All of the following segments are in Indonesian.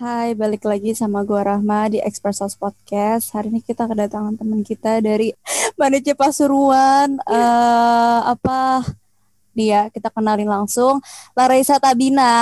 Hai, balik lagi sama gua Rahma di Express House Podcast. Hari ini kita kedatangan teman kita dari Manice Pasuruan. Eh apa dia? Kita kenalin langsung. Larissa Tabina.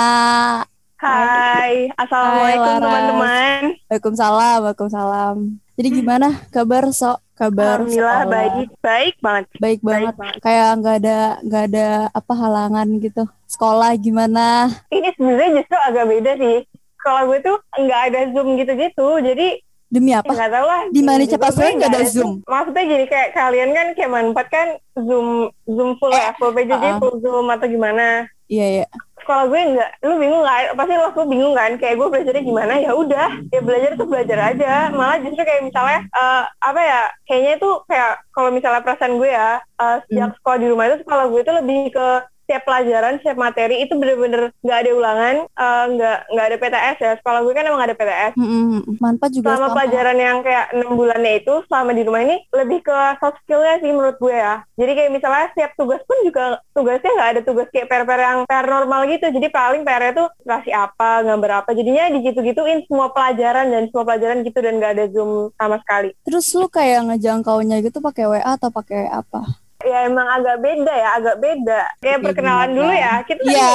Hai, assalamualaikum teman-teman. Waalaikumsalam, waalaikumsalam. Jadi gimana kabar sok? Kabar Alhamdulillah sekolah? baik, baik banget. Baik banget. banget. Kayak nggak ada nggak ada apa halangan gitu. Sekolah gimana? Ini sebenarnya justru agak beda sih. Kalau gue tuh nggak ada zoom gitu-gitu, jadi Demi apa? nggak tahu lah. Di Manice Juga gue Pasuruan nggak ada Zoom? Maksudnya jadi kayak kalian kan kayak manfaat kan zoom zoom full ya, full PJJ, full zoom atau gimana? Iya, iya. Kalau gue nggak, lu bingung kan? Pasti lo tuh bingung kan? Kayak gue belajarnya gimana? Ya udah, ya belajar tuh belajar aja. Malah justru kayak misalnya eh, apa ya? Kayaknya itu kayak kalau misalnya perasaan gue ya, eh, sejak sekolah di rumah itu kalau gue itu lebih ke setiap pelajaran, setiap materi itu bener-bener nggak ada ulangan, eh, nggak nggak ada PTS ya. Sekolah gue kan emang ada PTS. Mm-mm. Manfaat juga Selama sama. pelajaran yang kayak enam bulannya itu selama di rumah ini lebih ke soft skillnya sih menurut gue ya. Jadi kayak misalnya setiap tugas pun juga tugasnya nggak ada tugas kayak PR-PR yang PR normal gitu. Jadi paling PR-nya tuh kasih apa, gambar apa. Jadinya digitu-gituin semua pelajaran dan semua pelajaran gitu dan nggak ada zoom sama sekali. Terus lu kayak ngejangkaunya gitu pakai WA atau pakai apa? Ya emang agak beda ya, agak beda. Kayak Oke, perkenalan dulu ya. Kita tadi Iya,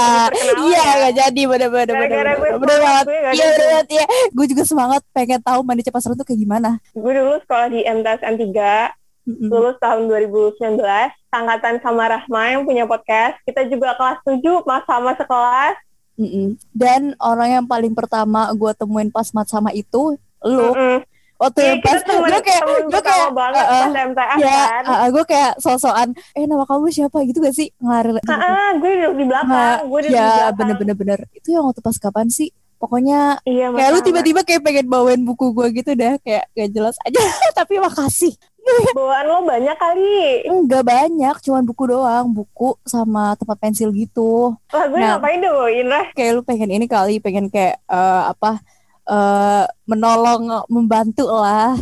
iya ya. nggak jadi bener-bener gue bener-bener semangat, banget. Iya bener banget iya. Gue juga semangat pengen tahu mandi cepat seru tuh kayak gimana. Gue dulu sekolah di MTS N3, Mm-mm. lulus tahun 2019 angkatan sama Rahma yang punya podcast kita juga kelas 7 mas sama sekelas Mm-mm. Dan orang yang paling pertama gue temuin pas mat sama itu lu. Mm-mm. Waktu Iya, yang pas gue kayak gue kayak banget uh, uh, pas MTS ya kan. gue kayak sosokan eh nama kamu siapa? Gitu gak sih? Ngalir Ah, gue duduk di belakang gue duduk di ya belakang. bener-bener. Bener itu yang waktu pas kapan sih? Pokoknya iya kayak lu tiba-tiba kayak pengen bawain buku gue gitu dah kayak gak jelas aja. Tapi makasih. Bawaan lo banyak kali. Enggak banyak, cuman buku doang, buku sama tempat pensil gitu. lah gue Nah. ngapain bawain lah Kayak lu pengen ini kali, pengen kayak eh, apa eh menolong, membantu lah.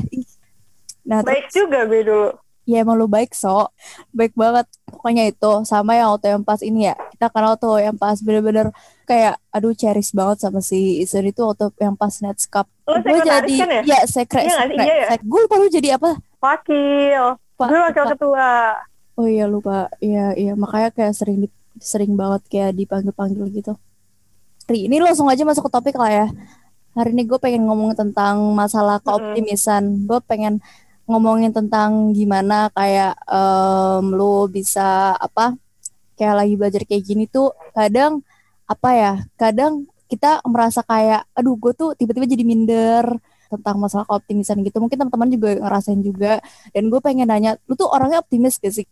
Nah, baik terus, juga gue dulu ya emang lu baik so, baik banget. Pokoknya itu sama yang waktu yang pas ini ya, kita kenal tuh yang pas bener-bener kayak aduh cherish banget sama si Isun itu waktu yang pas Nets Cup. Lo Gue jadi kan ya? ya sekret, Iya sekret, Iya ya? sek- Gue lupa lu jadi apa? wakil Pak, gue wakil ketua Oh iya lupa, iya iya makanya kayak sering di- sering banget kayak dipanggil-panggil gitu. Ri, ini langsung aja masuk ke topik lah ya. Hari ini gue pengen ngomongin tentang masalah keoptimisan. Gue pengen ngomongin tentang gimana kayak em, lu bisa apa kayak lagi belajar kayak gini tuh kadang apa ya kadang kita merasa kayak aduh gue tuh tiba-tiba jadi minder tentang masalah keoptimisan gitu. Mungkin teman-teman juga ngerasain juga. Dan gue pengen nanya lu tuh orangnya optimis gak sih?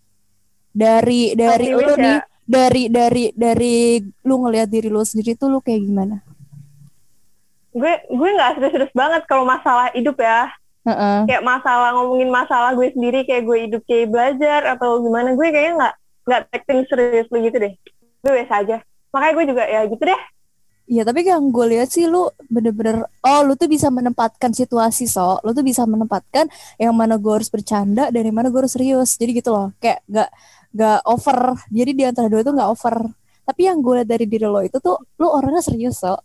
Dari dari Optimis lu ya. nih dari dari dari lu ngelihat diri lu sendiri tuh lu kayak gimana gue gue nggak serius-serius banget kalau masalah hidup ya. Heeh. kayak masalah ngomongin masalah gue sendiri kayak gue hidup kayak belajar atau gimana gue kayaknya nggak nggak taking serius gitu deh. Gue biasa aja. Makanya gue juga ya gitu deh. Iya tapi yang gue lihat sih lu bener-bener oh lu tuh bisa menempatkan situasi so. Lu tuh bisa menempatkan yang mana gue harus bercanda dan yang mana gue harus serius. Jadi gitu loh kayak gak gak over. Jadi di antara dua itu gak over. Tapi yang gue lihat dari diri lo itu tuh lu orangnya serius so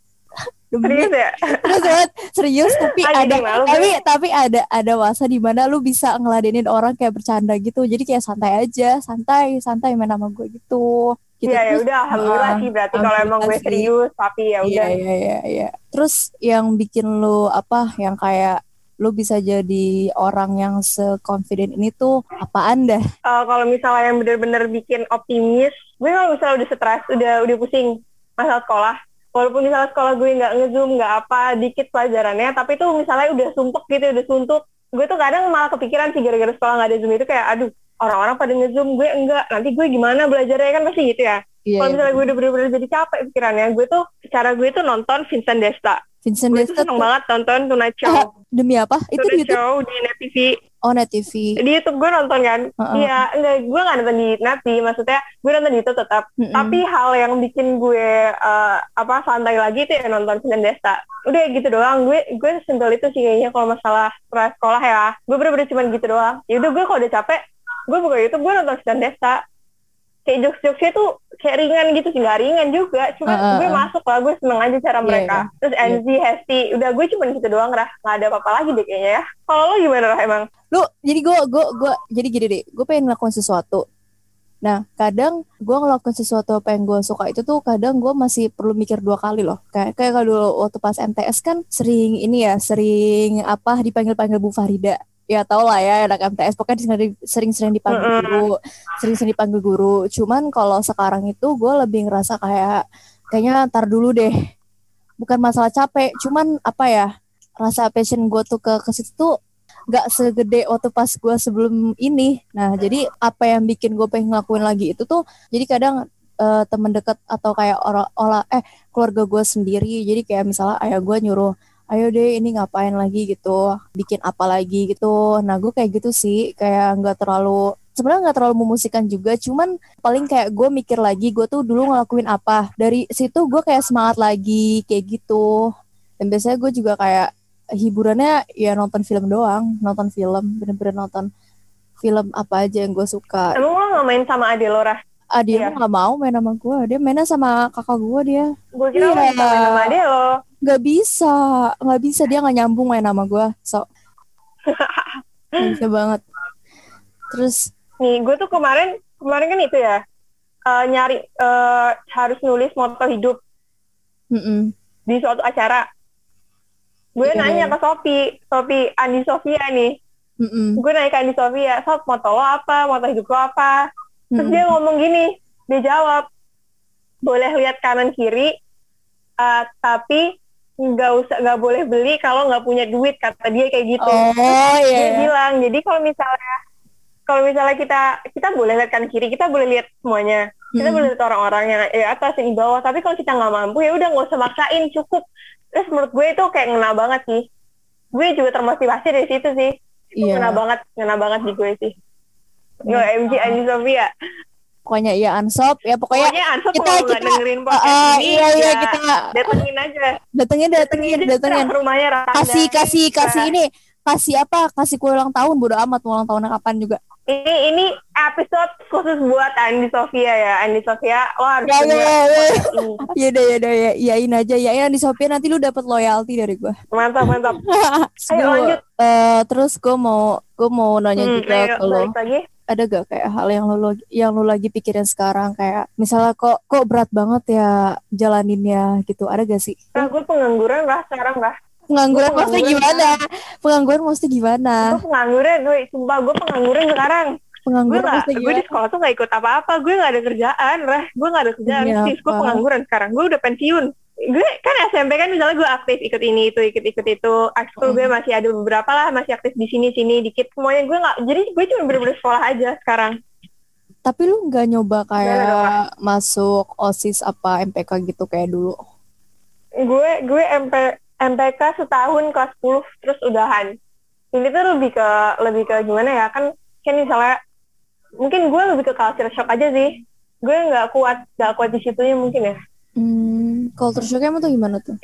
serius ya? Serius banget. Serius tapi Ah, ada malu tapi tapi ada ada masa di mana lu bisa ngeladenin orang kayak bercanda gitu. Jadi kayak santai aja. Santai santai main sama gue gitu. Gitu Iya ya Terus- udah alhamdulillah Ah, sih berarti kalau emang gue serius tapi ya Iya udah. iya iya iya. Terus yang bikin lu apa yang kayak lu bisa jadi orang yang se-confident ini tuh apaan dah? Eh, kalau misalnya yang bener-bener bikin optimis gue kalau misalnya udah stres udah udah pusing masalah sekolah walaupun misalnya sekolah gue nggak ngezoom nggak apa dikit pelajarannya tapi tuh misalnya udah sumpek gitu udah suntuk gue tuh kadang malah kepikiran sih gara-gara sekolah nggak ada zoom itu kayak aduh orang-orang pada ngezoom gue enggak nanti gue gimana belajarnya kan pasti gitu ya Iya. kalau misalnya gue udah bener-bener jadi capek pikirannya gue tuh cara gue tuh nonton Vincent Desta Vincent gue Desta seneng tuh banget nonton Tonight Show. Ah, demi apa? Itu di YouTube. Show di Net TV Oh, Net TV. di YouTube gue nonton kan? Iya enggak gue nggak nonton di Net sih maksudnya gue nonton di itu tetap. Mm-mm. tapi hal yang bikin gue eh, apa santai lagi itu ya nonton Vincent Desta udah gitu doang. Gue gue simpel itu sih kayaknya kalau masalah sekolah ya. Gue bener-bener cuma gitu doang. Ya udah gue kalau udah capek gue buka YouTube gue nonton Vincent Desta kayak jokes-jokesnya tuh kayak ringan gitu sih nggak ringan juga. Cuma Uh, uh, gue uh. masuk lah gue seneng aja cara Iya, mereka. iya. terus Iya. NZ Hesti udah gue cuma gitu doang lah nggak ada apa-apa lagi deh kayaknya ya. Kalau lo gimana lah emang? Lu jadi gue gue gue jadi gini deh. Gue pengen ngelakuin sesuatu. Nah kadang gue ngelakuin sesuatu apa yang gue suka itu tuh kadang gue masih perlu mikir dua kali loh. Kayak kayak kalau dulu waktu pas MTS kan sering ini ya sering apa dipanggil panggil Bu Farida ya tau lah ya anak MTS pokoknya sering- sering-sering dipanggil guru. Sering-sering dipanggil guru. Cuman kalau sekarang itu gue lebih ngerasa kayak kayaknya ntar dulu deh. Bukan masalah capek cuman apa ya rasa passion gue tuh ke ke situ tuh nggak segede waktu pas gue sebelum ini. Nah, jadi apa yang bikin gue pengen ngelakuin lagi itu tuh, jadi kadang eh, temen deket atau kayak orang olah eh keluarga gue sendiri. Jadi kayak misalnya ayah gue nyuruh, ayo deh ini ngapain lagi gitu, bikin apa lagi gitu. Nah, gue kayak gitu sih, kayak nggak terlalu sebenarnya nggak terlalu memusikan juga, cuman paling kayak gue mikir lagi gue tuh dulu ngelakuin apa. Dari situ gue kayak semangat lagi kayak gitu. Dan biasanya gue juga kayak hiburannya ya nonton film doang, nonton film, bener-bener nonton film apa aja yang gue suka. emang lo nggak main sama ade lo Rah? Ah dia Iya. nggak mau main sama gue, dia mainnya sama kakak gue dia. gue kira Iya. bisa main sama ade lo Nggak bisa, nggak bisa. Dia nggak nyambung main sama gue, so. Bisa banget. Terus nih gue tuh kemarin kemarin kan itu ya eh, nyari eh, harus nulis moto hidup. Mm-mm, di suatu acara. Gue Iya, nanya iya. ke Sopi Sopi Andi Sofia nih. Mm-mm, gue nanya ke Andi Sofia Sob moto lo apa? Moto hidup lo apa? Terus mm-mm. dia ngomong gini dia jawab boleh lihat kanan kiri eh, tapi nggak usah nggak boleh beli kalau nggak punya duit kata dia kayak gitu Oh dia iya. bilang jadi kalau misalnya kalau misalnya kita kita boleh lihat kanan kiri kita boleh lihat semuanya kita Mm-mm. boleh lihat orang-orang yang ya atas yang di bawah tapi kalau kita nggak mampu ya udah nggak usah maksain cukup terus menurut gue itu kayak ngena banget sih gue juga termotivasi dari situ sih itu Iya. ngena banget ngena banget di gue sih Yo, MG Andi Sofia. Pokoknya iya Ansop, ya pokoknya Pokoknya Ansop kita- kalau kita- dengerin Ah, podcast ah, ini, iya iya ya kita datengin aja. datengin datengin datengin. rumahnya. Kasih kasih kasih Nah, ini kasih apa? Kasih kue ulang tahun bodo amat ulang tahunnya kapan juga. Ini ini episode khusus buat Andi Sofia ya. Andi Sofia, lo harus Ya, ya, ya, ya. Ya udah ya udah ya iyain aja iyain di Shopee nanti lu dapat loyalty dari gua. Mantap mantap. Ayo, gua- lanjut. eh, terus gue mau gue mau nanya Hmm, juga balik lagi. Ada gak kayak hal yang lu yang lu lagi pikirin sekarang kayak misalnya kok kok berat banget ya jalaninnya gitu ada gak sih Nah, gue pengangguran lah sekarang lah. pengangguran Gua maksudnya pengangguran, gimana pengangguran maksudnya gimana Gue pengangguran, gue sumpah gue pengangguran sekarang. Gue pengangguran gak, maksudnya gue di sekolah tuh gak ikut apa-apa. Gue gak ada kerjaan, Rah. Gue gak ada kerjaan. Iya, Sis, gue pengangguran sekarang. Gue udah pensiun. Gue kan SMP kan misalnya gue aktif ikut ini itu ikut ikut itu. Ekskul Hmm. gue masih ada beberapa lah masih aktif di sini sini dikit. Semuanya gue nggak jadi gue cuma bener-bener sekolah aja sekarang. Tapi lu nggak nyoba kayak Gimana, masuk osis apa MPK gitu kayak dulu? Gue gue MP, MPK setahun kelas 10 terus udahan. Ini tuh lebih ke lebih ke gimana ya? Kan kan misalnya mungkin gue lebih ke culture shock aja sih. Gue nggak kuat nggak kuat di situnya mungkin ya. Hmm, culture shock emang tuh gimana tuh?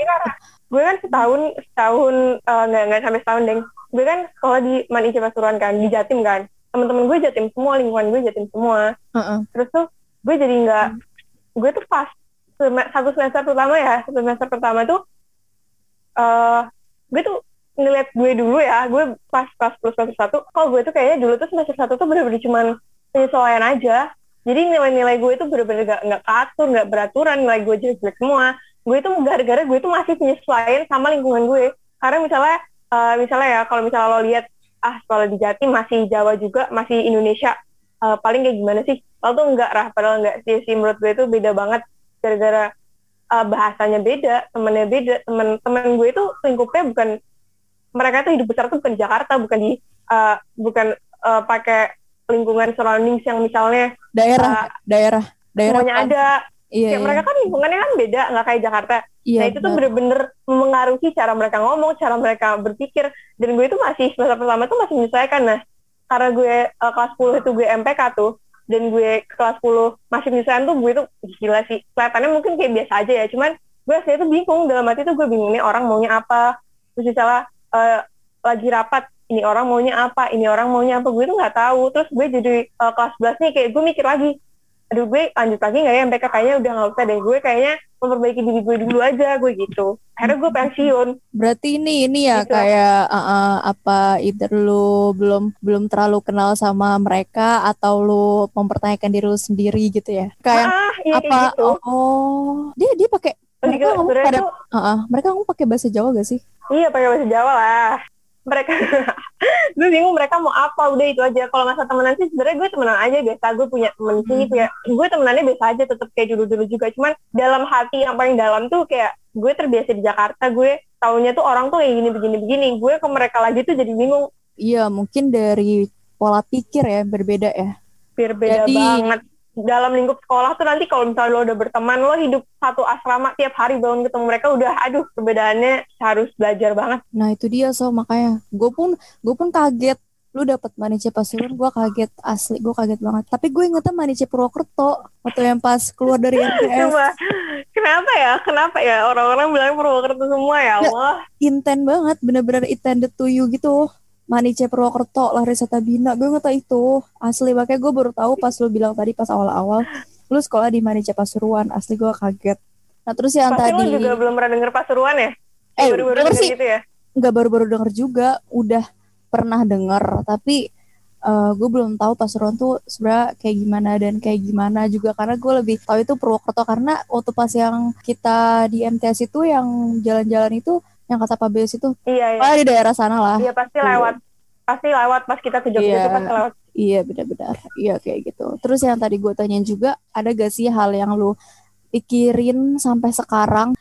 Gue kan setahun setahun eh, nggak nggak sampai setahun deng. Gue kan sekolah di Mani Pasuruan kan di Jatim kan. Teman-teman gue Jatim semua lingkungan gue Jatim semua. Heeh. terus tuh gue jadi nggak gue tuh pas satu semester pertama ya satu semester pertama tuh eh gue tuh ngeliat gue dulu ya gue pas pas plus semester satu kalau gue tuh kayaknya dulu tuh semester satu tuh bener-bener cuman penyesuaian aja jadi nilai-nilai gue itu bener-bener gak, nggak katur nggak beraturan nilai gue jelek-jelek semua. Gue itu gara-gara gue tuh masih penyesuaian sama lingkungan gue. Karena misalnya eh, misalnya ya kalau misalnya lo lihat ah sekolah di Jatim masih Jawa juga masih Indonesia eh, paling kayak gimana sih? Lo tuh enggak rah padahal enggak sih sih menurut gue itu beda banget. Gara-gara eh, bahasanya beda temennya beda temen temen gue itu lingkupnya bukan mereka tuh hidup besar tuh bukan di Jakarta bukan di eh, bukan eh, pakai lingkungan surroundings yang misalnya daerah daerah daerah semuanya kan? ada iya, kayak iya. mereka kan lingkungannya kan beda nggak kayak Jakarta iya, nah itu tuh bener-bener memengaruhi cara mereka ngomong, cara mereka berpikir. Dan gue itu masih semester pertama tuh masih menyesuaikan. Nah, karena gue eh, kelas 10 itu gue MPK tuh, dan gue kelas 10 masih menyesuaikan tuh gue tuh gila sih. Kelihatannya mungkin kayak biasa aja ya, cuman gue aslinya tuh bingung. Dalam hati tuh gue bingung nih orang maunya apa. Terus misalnya eh, lagi rapat, ini orang maunya apa, ini orang maunya apa. Gue tuh nggak tahu. Terus gue jadi eh, kelas 11 nih kayak gue mikir lagi, aduh gue lanjut lagi nggak ya MPK kayaknya udah nggak usah deh gue kayaknya memperbaiki diri gue dulu aja gue gitu akhirnya gue pensiun Berarti ini ini ya Gitu. kayak uh, uh, apa either lu belum belum terlalu kenal sama mereka atau lu mempertanyakan diri lu sendiri gitu ya. Kayak ah iya apa kayak gitu oh dia dia pakai mereka ngomong pada tuh uh, uh, mereka ngomong pakai bahasa Jawa gak sih? iya pakai bahasa Jawa lah mereka gue bingung mereka mau apa udah itu aja. Kalau masa temenan sih sebenarnya gue temenan aja biasa. Gue punya temen sini Hmm. punya gue temenannya biasa aja tetap kayak dulu dulu juga. Cuman dalam hati yang paling dalam tuh kayak gue terbiasa di Jakarta. Gue taunya tuh orang tuh kayak gini begini begini. Gue ke mereka lagi tuh jadi bingung. Iya mungkin dari pola pikir ya berbeda ya. biar beda Jadi- banget dalam lingkup sekolah tuh nanti kalau misalnya lo udah berteman lo hidup satu asrama tiap hari bangun ketemu mereka udah aduh perbedaannya harus belajar banget. Nah itu dia so makanya. Gue pun gue pun kaget. Lu dapat Manice Pasuruan gue kaget. Asli gue kaget banget. Tapi gue ingetnya Manice Purwokerto waktu yang pas keluar dari MTS Coba, kenapa ya? Kenapa ya? Orang-orang bilang Purwokerto semua ya Ya. Allah. intent banget bener-bener intended to you gitu Manice Purwokerto Larissa Tabina gue nggak tahu itu. Asli makanya gue baru tahu pas lu bilang tadi pas awal-awal lu sekolah di Manice Pasuruan. Asli gue kaget. Nah terus yang pasti tadi lo juga belum pernah denger Pasuruan ya? Eh, baru-baru denger sih. gitu ya? Nggak baru-baru denger juga udah pernah denger. Tapi eh, gue belum tahu Pasuruan tuh sebenarnya kayak gimana dan kayak gimana juga. Karena gue lebih tahu itu Purwokerto. Karena waktu pas yang kita di MTS itu yang jalan-jalan itu yang kata Pak Beus itu iya iya ah, di daerah sana lah iya pasti lewat pasti lewat pas kita ke Jogja Iya. itu pasti lewat Iya benar-benar. Iya kayak gitu. Terus yang tadi gue tanyain juga, ada gak sih hal yang lu pikirin sampai sekarang?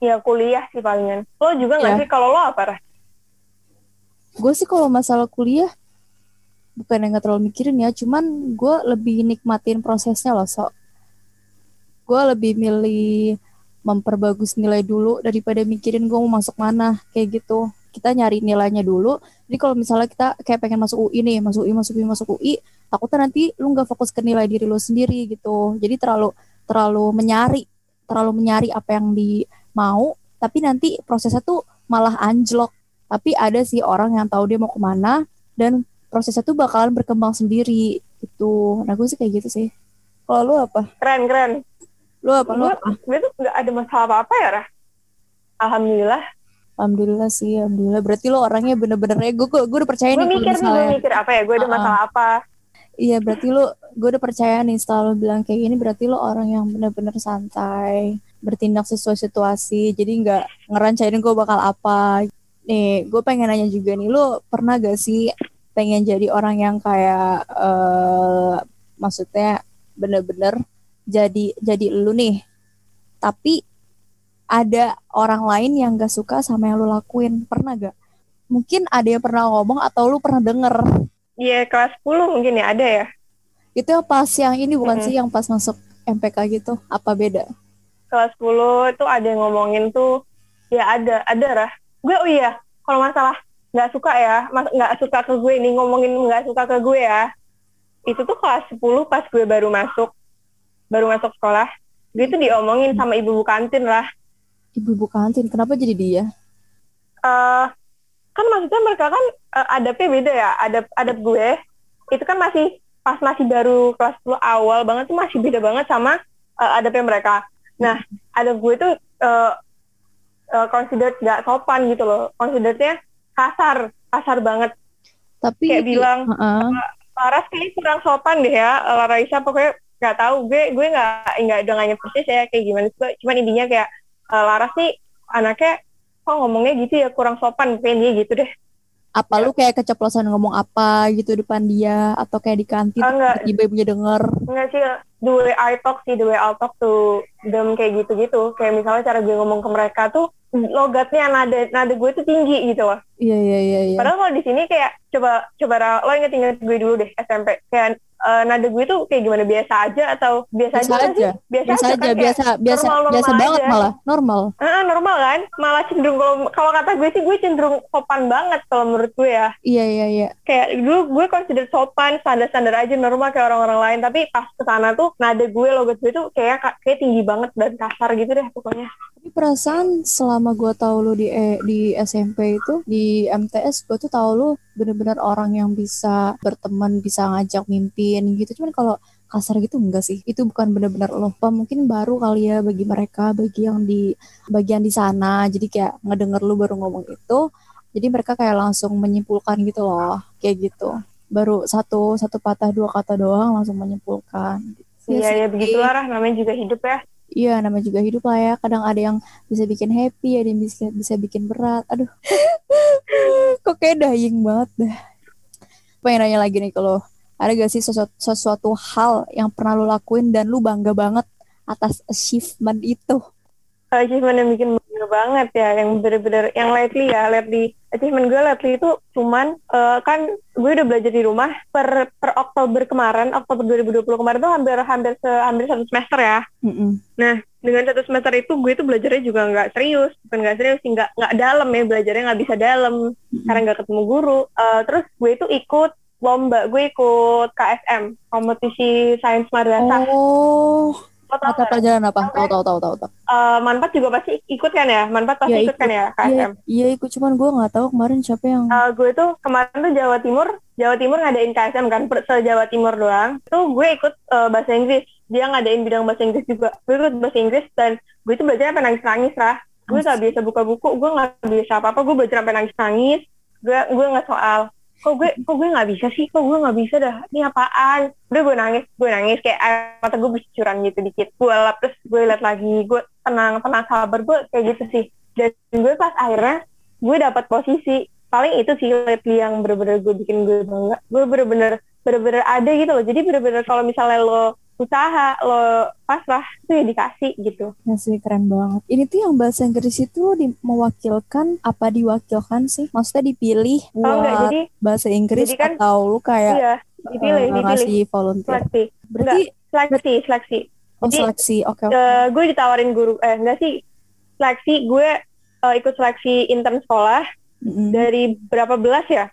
ya kuliah sih palingan lo juga nggak Iya. sih kalau lo apa? Gue sih kalau masalah kuliah, bukan yang gak terlalu mikirin ya, cuman gue lebih nikmatin prosesnya loh, so. Gue lebih milih memperbagus nilai dulu daripada mikirin gue mau masuk mana, kayak gitu. Kita nyari nilainya dulu. Jadi kalau misalnya kita kayak pengen masuk UI nih, masuk UI, masuk UI, masuk UI, takutnya nanti lu nggak fokus ke nilai diri lu sendiri gitu. Jadi terlalu terlalu menyari, terlalu menyari apa yang di mau, tapi nanti prosesnya tuh malah anjlok. Tapi ada sih orang yang tahu dia mau ke mana dan prosesnya tuh bakalan berkembang sendiri gitu. Nah gue sih kayak gitu sih. Kalau lu apa? keren keren Lu apa? Lu gue apa? gue tuh nggak ada masalah apa apa ya Rah alhamdulillah Alhamdulillah sih, alhamdulillah. Berarti lu orangnya bener-bener ya. Gue gue udah percaya gue nih kalau mikir nih gue mikir apa ya gue ada masalah apa Iya, berarti lu gue udah percaya nih setelah lu bilang kayak gini berarti lu orang yang bener-bener santai, bertindak sesuai situasi. Jadi nggak ngerancangin gue bakal apa. Nih, gue pengen nanya juga nih, lu pernah gak sih pengen jadi orang yang kayak eh maksudnya bener-bener jadi jadi lu nih. Tapi ada orang lain yang gak suka sama yang lu lakuin. Pernah gak? Mungkin ada yang pernah ngomong atau lu pernah denger. Iya kelas 10 mungkin ya ada ya Itu yang pas yang ini bukan Mm-mm. sih yang pas masuk MPK gitu? Apa beda? kelas 10 itu ada yang ngomongin tuh ya ada ada Rah gue oh iya kalau masalah nggak suka ya mas nggak suka ke gue nih ngomongin nggak suka ke gue ya itu tuh kelas 10 pas gue baru masuk baru masuk sekolah gue tuh diomongin sama ibu ibu kantin lah. Ibu-ibu kantin, kenapa jadi dia? eh kan maksudnya mereka kan eh, adabnya beda ya adab adab gue. Itu kan masih pas masih baru kelas 10 awal banget tuh masih beda banget sama eh, adabnya mereka. Nah adab gue tuh eh eh, considered gak sopan gitu loh. Considerednya kasar kasar banget. Tapi kayak bilang Heeh. Laras kayaknya kurang sopan deh ya Larissa pokoknya nggak tahu gue gue nggak nggak udah nggak persis ya kayak gimana Cuma- cuman intinya kayak eh, Laras nih anaknya kok ngomongnya gitu ya kurang sopan kayak dia gitu deh apa lu kayak keceplosan ngomong apa gitu depan dia atau kayak di kantin Ah, enggak. tiba-tiba ibunya denger Enggak sih, the way I talk sih, the way I talk to them kayak gitu-gitu. Kayak misalnya cara gue ngomong ke mereka tuh logatnya nada nada gue tuh tinggi gitu loh. iya iya iya iya Padahal kalau di sini kayak coba coba lo inget-inget gue dulu deh SMP. Kayak eh, nada gue tuh kayak gimana biasa aja atau biasa, biasa aja, aja Biasa, biasa aja, aja kan? Biasa biasa normal-normal biasa banget aja. malah normal "Ah, normal kan? Malah cenderung kalau kalau kata gue sih gue cenderung sopan banget kalau menurut gue ya. iya iya iya kayak dulu gue consider sopan standar-standar aja normal kayak orang-orang lain tapi pas ke sana tuh nada gue logat gue tuh kayak kayak tinggi banget dan kasar gitu deh pokoknya Tapi perasaan selama gue tahu lu di eh, di SMP itu di MTS gue tuh tahu lu bener-bener orang yang bisa berteman bisa ngajak mimpin gitu. Cuman kalau kasar gitu enggak sih. Itu bukan benar-benar lo apa mungkin baru kali ya bagi mereka bagi yang di bagian di sana. Jadi kayak ngedenger lu baru ngomong itu jadi mereka kayak langsung menyimpulkan gitu loh kayak gitu. Baru satu satu patah dua kata doang langsung menyimpulkan. Iya ya begitulah. Lah namanya juga hidup ya. Iya, namanya juga hidup lah ya. Kadang ada yang bisa bikin happy, ada yang bisa bisa bikin berat. Aduh, kok kayak dying banget dah. Pengen nanya lagi nih kalau ada gak sih sesuatu, sesuatu hal yang pernah lo lakuin dan lu bangga banget atas achievement itu? Achievement yang bikin bangga banget ya, yang bener-bener, yang lately ya, lately achievement gue lately itu cuman uh, kan gue udah belajar di rumah per per Oktober kemarin Oktober 2020 kemarin tuh hampir hampir se, hampir satu semester ya mm -mm. nah dengan satu semester itu gue tuh belajarnya juga nggak serius bukan nggak serius sih nggak nggak dalam ya belajarnya nggak bisa dalam mm -hmm. karena nggak ketemu guru uh, terus gue itu ikut lomba gue ikut KSM kompetisi sains madrasah oh Mata pelajaran apa? Tahu tahu tahu tahu tahu. Uh, Manpat juga pasti ikut kan ya? Manpat pasti ya, ikut, ikut kan ya KSM? Iya, iya ikut cuman gue nggak tahu kemarin siapa yang. Uh, gue tuh kemarin tuh Jawa Timur, Jawa Timur ngadain KSM kan, se Jawa Timur doang. Tuh gue ikut uh, bahasa Inggris. Dia ngadain bidang bahasa Inggris juga. Gue ikut bahasa Inggris dan gue tuh belajarnya sampai nangis-nangis lah. Gue gak biasa buka buku, gue gak biasa apa-apa. Gue belajar sampai nangis-nangis. Gue gue nggak soal kok gue kok gue nggak bisa sih? Kok gue nggak bisa dah? Ini apaan? Udah gue nangis gue nangis. Kayak air mata gue bercucuran gitu dikit. Gue lap terus gue liat lagi. Gue tenang tenang sabar. Gue kayak gitu sih. Dan gue pas akhirnya gue dapat posisi. Paling itu sih lately yang bener-bener gue bikin gue bangga. Gue bener-bener bener-bener ada gitu loh. Jadi bener-bener kalau misalnya lo usaha lo pasrah itu ya dikasih gitu. Ya sih keren banget. Ini tuh yang bahasa Inggris itu di, mewakilkan apa diwakilkan sih? Maksudnya dipilih buat oh, enggak, jadi, bahasa Inggris jadi kan, atau lu kayak iya, dipilih, uh, ngasih volunteer. Seleksi. Berarti enggak, seleksi seleksi. Oh jadi, seleksi. Oke okay, okay. uh, gue ditawarin guru eh enggak sih seleksi. Gue uh, ikut seleksi intern sekolah mm -hmm. dari berapa belas ya?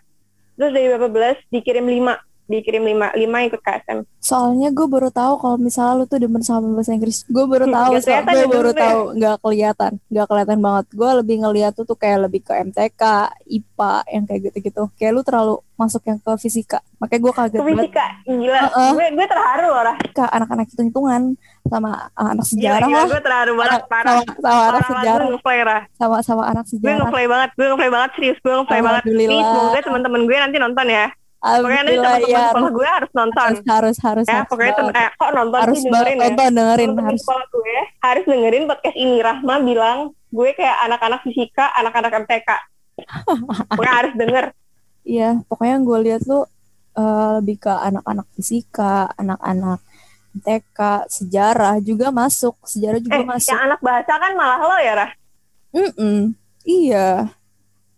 Terus dari berapa belas dikirim lima dikirim lima lima ikut KSM. Soalnya gue baru tahu kalau misalnya lu tuh demen sama bahasa Inggris. Gue baru tahu, so, gue baru tahu nggak kelihatan, nggak kelihatan banget. Gue lebih ngeliat tuh tuh kayak lebih ke MTK, IPA yang kayak gitu-gitu. Kayak lu terlalu masuk yang ke fisika. Makanya gue kaget banget. Fisika, gila. Uh -uh. Gue, gue terharu loh. Ke anak-anak hitung-hitungan sama uh, anak sejarah gila, gila, Gue terharu banget, parah. Sama, sama anak sejarah. Sama sama anak sejarah. Gue ngeplay banget, gue ngeplay banget serius, gue ngeplay banget. Nih, semoga teman-teman gue nanti nonton ya. Pokoknya nanti teman-teman ya. sekolah gue harus nonton. Harus harus harus. Ya, pokoknya tem- eh, kok nonton harus sih dengerin ya. Nonton dengerin temen harus. sekolah gue harus dengerin podcast ini. Rahma bilang gue kayak anak-anak fisika, anak-anak MTK. pokoknya harus denger. Iya, pokoknya gue lihat lu uh, lebih ke anak-anak fisika, anak-anak MTK, sejarah juga masuk, sejarah juga eh, masuk. Yang anak bahasa kan malah lo ya, Rah? Mm -mm. Iya.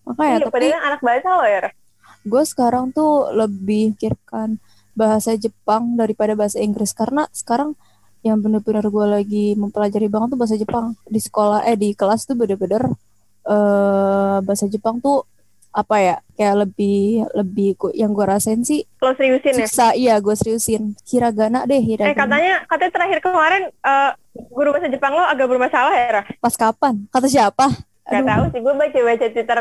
Makanya iya, tapi anak bahasa lo ya, Rah? Gue sekarang tuh lebih pikirkan bahasa Jepang daripada bahasa Inggris. Karena sekarang yang bener-bener gue lagi mempelajari banget tuh bahasa Jepang. Di sekolah eh di kelas tuh bener-bener uh, bahasa Jepang tuh apa ya kayak lebih lebih yang gue rasain sih lo seriusin siksa, ya iya gue seriusin. Hiragana deh hiragana. Eh katanya katanya terakhir kemarin uh, guru bahasa Jepang lo agak bermasalah ya pas kapan? Kata siapa? Gak tahu sih gue baca baca twitter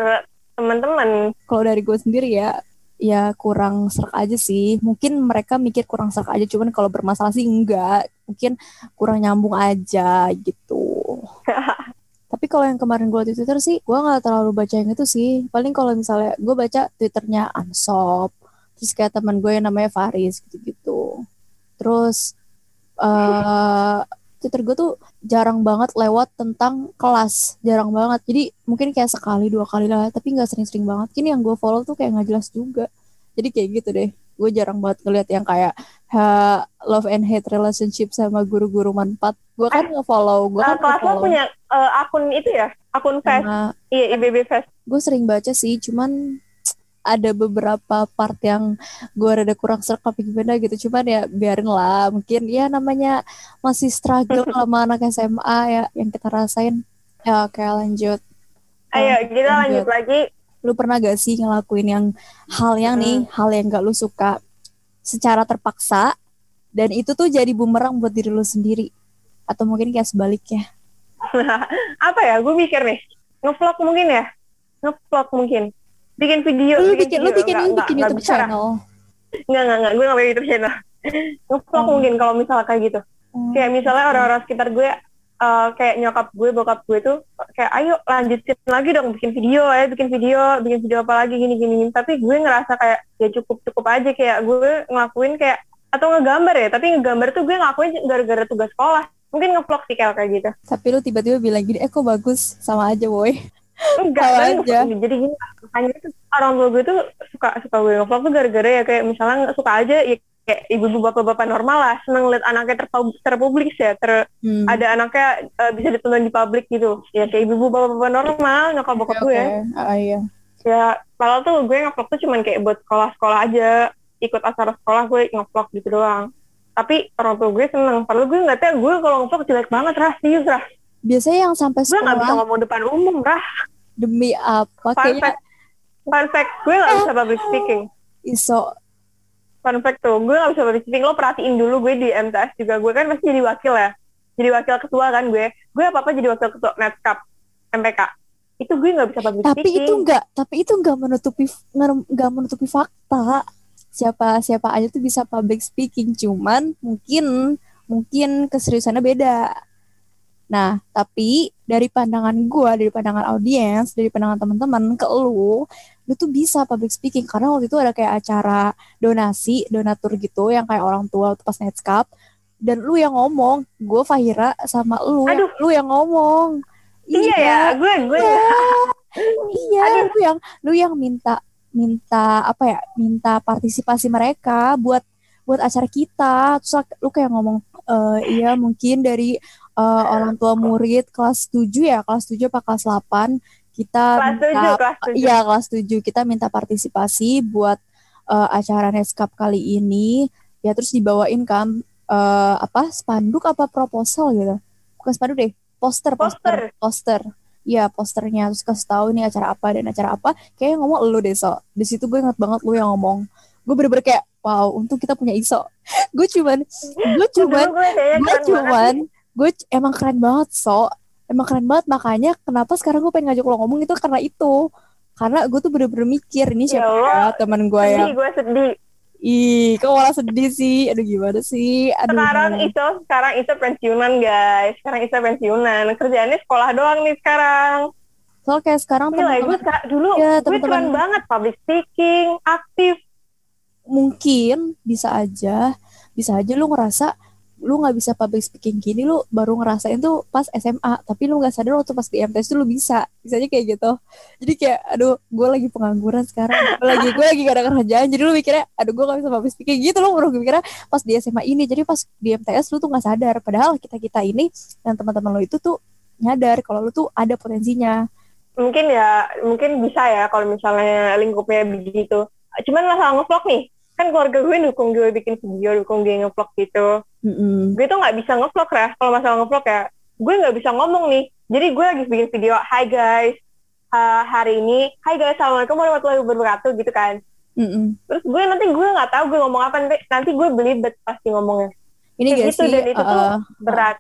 teman-teman. Kalau dari gue sendiri ya, ya kurang serak aja sih. Mungkin mereka mikir kurang serak aja, cuman kalau bermasalah sih enggak. Mungkin kurang nyambung aja gitu. Tapi kalau yang kemarin gue di Twitter sih, gue nggak terlalu baca yang itu sih. Paling kalau misalnya gue baca Twitternya Ansop, terus kayak teman gue yang namanya Faris gitu-gitu. Terus uh, Twitter gue tuh jarang banget lewat tentang kelas, jarang banget. Jadi mungkin kayak sekali dua kali lah, tapi nggak sering-sering banget. Kini yang gue follow tuh kayak nggak jelas juga. Jadi kayak gitu deh. Gue jarang banget ngeliat yang kayak ha, love and hate relationship sama guru-guru manfaat. Gue kan eh, nge-follow. Gue kan uh, kelas lo punya uh, akun itu ya? Akun Fest? Iya, IBB Fest. Gue sering baca sih, cuman ada beberapa part yang gue rada kurang serak tapi gimana gitu. Cuman ya biarin lah mungkin ya namanya masih struggle sama anak SMA ya yang kita rasain. Ya oke lanjut. Ayo kita lanjut. lanjut. lagi. Lu pernah gak sih ngelakuin yang hal yang hmm. nih hal yang gak lu suka secara terpaksa dan itu tuh jadi bumerang buat diri lu sendiri? Atau mungkin kayak sebaliknya? Apa ya? Gue mikir nih. Ngevlog mungkin ya? Ngevlog mungkin bikin video lu bikin, bikin, lu bikin, lu bikin YouTube channel Enggak, enggak, enggak. Gue gak bikin YouTube channel. ngevlog Oh. mungkin kalau misalnya kayak gitu Hmm. kayak misalnya orang-orang sekitar gue eh, kayak nyokap gue bokap gue tuh kayak ayo lanjutin lagi dong bikin video ya bikin video bikin video apa lagi gini gini gini. tapi gue ngerasa kayak ya cukup cukup aja kayak gue ngelakuin kayak atau ngegambar ya tapi ngegambar tuh gue ngelakuin gara-gara tugas sekolah mungkin ngevlog sih kayak kayak gitu Tapi lu tiba-tiba bilang gini, eh kok bagus, sama aja boy. Enggak kan aja. jadi gini makanya tuh orang tua gue tuh suka suka gue ngevlog tuh gara-gara ya kayak misalnya suka aja ya kayak ibu-ibu bapak-bapak normal lah seneng liat anaknya terpub- terpublis ya ter Hmm. ada anaknya eh, bisa ditonton di publik gitu ya kayak ibu bapak-bapak normal nyokap bokap Oke, gue oke. Ah, iya. ya padahal tuh gue ngevlog tuh cuman kayak buat sekolah-sekolah aja ikut acara sekolah gue ngevlog gitu doang tapi orang tua gue seneng padahal gue nggak tahu gue kalau ngevlog jelek banget rah serius rah Biasanya yang sampai gue nggak bisa sekolah ngomong depan umum rah. Demi apa? fun Kayaknya fact. Fun fact gue nggak bisa public speaking. iso. fun fact tuh gue gak bisa public speaking. Lo perhatiin dulu gue di MTS juga. Gue kan pasti jadi wakil ya. Jadi wakil ketua kan gue. Gue apa apa jadi wakil ketua Netcap MPK itu gue gak bisa public Tapi speaking. itu enggak, tapi itu enggak menutupi enggak menutupi fakta. Siapa siapa aja tuh bisa public speaking, cuman mungkin mungkin keseriusannya beda. Nah, tapi dari pandangan gua, dari pandangan audiens, dari pandangan teman-teman ke lu, lu tuh bisa public speaking karena waktu itu ada kayak acara donasi, donatur gitu yang kayak orang tua pas Netscape dan lu yang ngomong, gue Fahira sama lu, Aduh. lu yang ngomong. iya ya gue gue Iya, lu yang lu yang minta minta apa ya? Minta partisipasi mereka buat buat acara kita. Terus lu kayak ngomong eh iya mungkin dari eh, orang tua murid kelas 7 ya, kelas 7 apa kelas 8 kita kelas minta kelas tujuh Iya kelas 7 kita minta partisipasi buat eh, acara Neskap kali ini. Ya terus dibawain kan eh, apa spanduk apa proposal gitu. Bukan spanduk deh, poster poster poster. Iya posternya terus kasih tahu ini acara apa dan acara apa. Kayaknya ngomong lu deh so. Di situ gue ingat banget lu yang ngomong. Gue bener-bener kayak wow untung kita punya iso. gue cuman gue cuman gue cuman gue emang keren banget so. Emang keren banget makanya kenapa sekarang gue pengen ngajak lo ngomong itu karena itu. Karena gue tuh bener-bener mikir ini Ya siapa Allah, ya teman gue yang gue sedih. Ih kok malah sedih sih? Aduh gimana sih? Aduh sekarang itu sekarang itu pensiunan guys. Sekarang itu pensiunan. Kerjaannya sekolah doang nih sekarang. Soal kayak sekarang Gila, gue teman-teman sekarang dulu Ya, gue teman-teman. keren banget public speaking aktif. Mungkin bisa aja bisa aja lu ngerasa lu nggak bisa public speaking gini lu baru ngerasain tuh pas SMA tapi lu nggak sadar waktu pas di MTS tuh lu bisa. Bisanya kayak gitu. Jadi kayak aduh gue lagi pengangguran sekarang. Gue lagi gue lagi gak ada kerjaan. Jadi lu mikirnya aduh gue gak bisa public speaking. Gitu lu baru mikirnya pas di SMA ini. Jadi pas di MTS lu tuh nggak sadar. Padahal kita kita ini dan teman-teman lu itu tuh nyadar kalau lu tuh ada potensinya. Mungkin ya mungkin bisa ya kalau misalnya lingkupnya begitu cuman masalah ngevlog nih. Kan keluarga gue dukung gue bikin video dukung gue ngevlog gitu Mm-mm. gue tuh nggak bisa ngevlog ya kalau masalah ngevlog ya gue nggak bisa ngomong nih. Jadi gue lagi bikin video hi guys. Ha- hari ini hi guys assalamualaikum warahmatullahi wabarakatuh gitu kan. Mm-mm. terus gue nanti gue nggak tahu gue ngomong apa nanti nanti gue belibet pasti ngomongnya. Ini Kayak gak gitu, sih dan itu tuh uh, berat.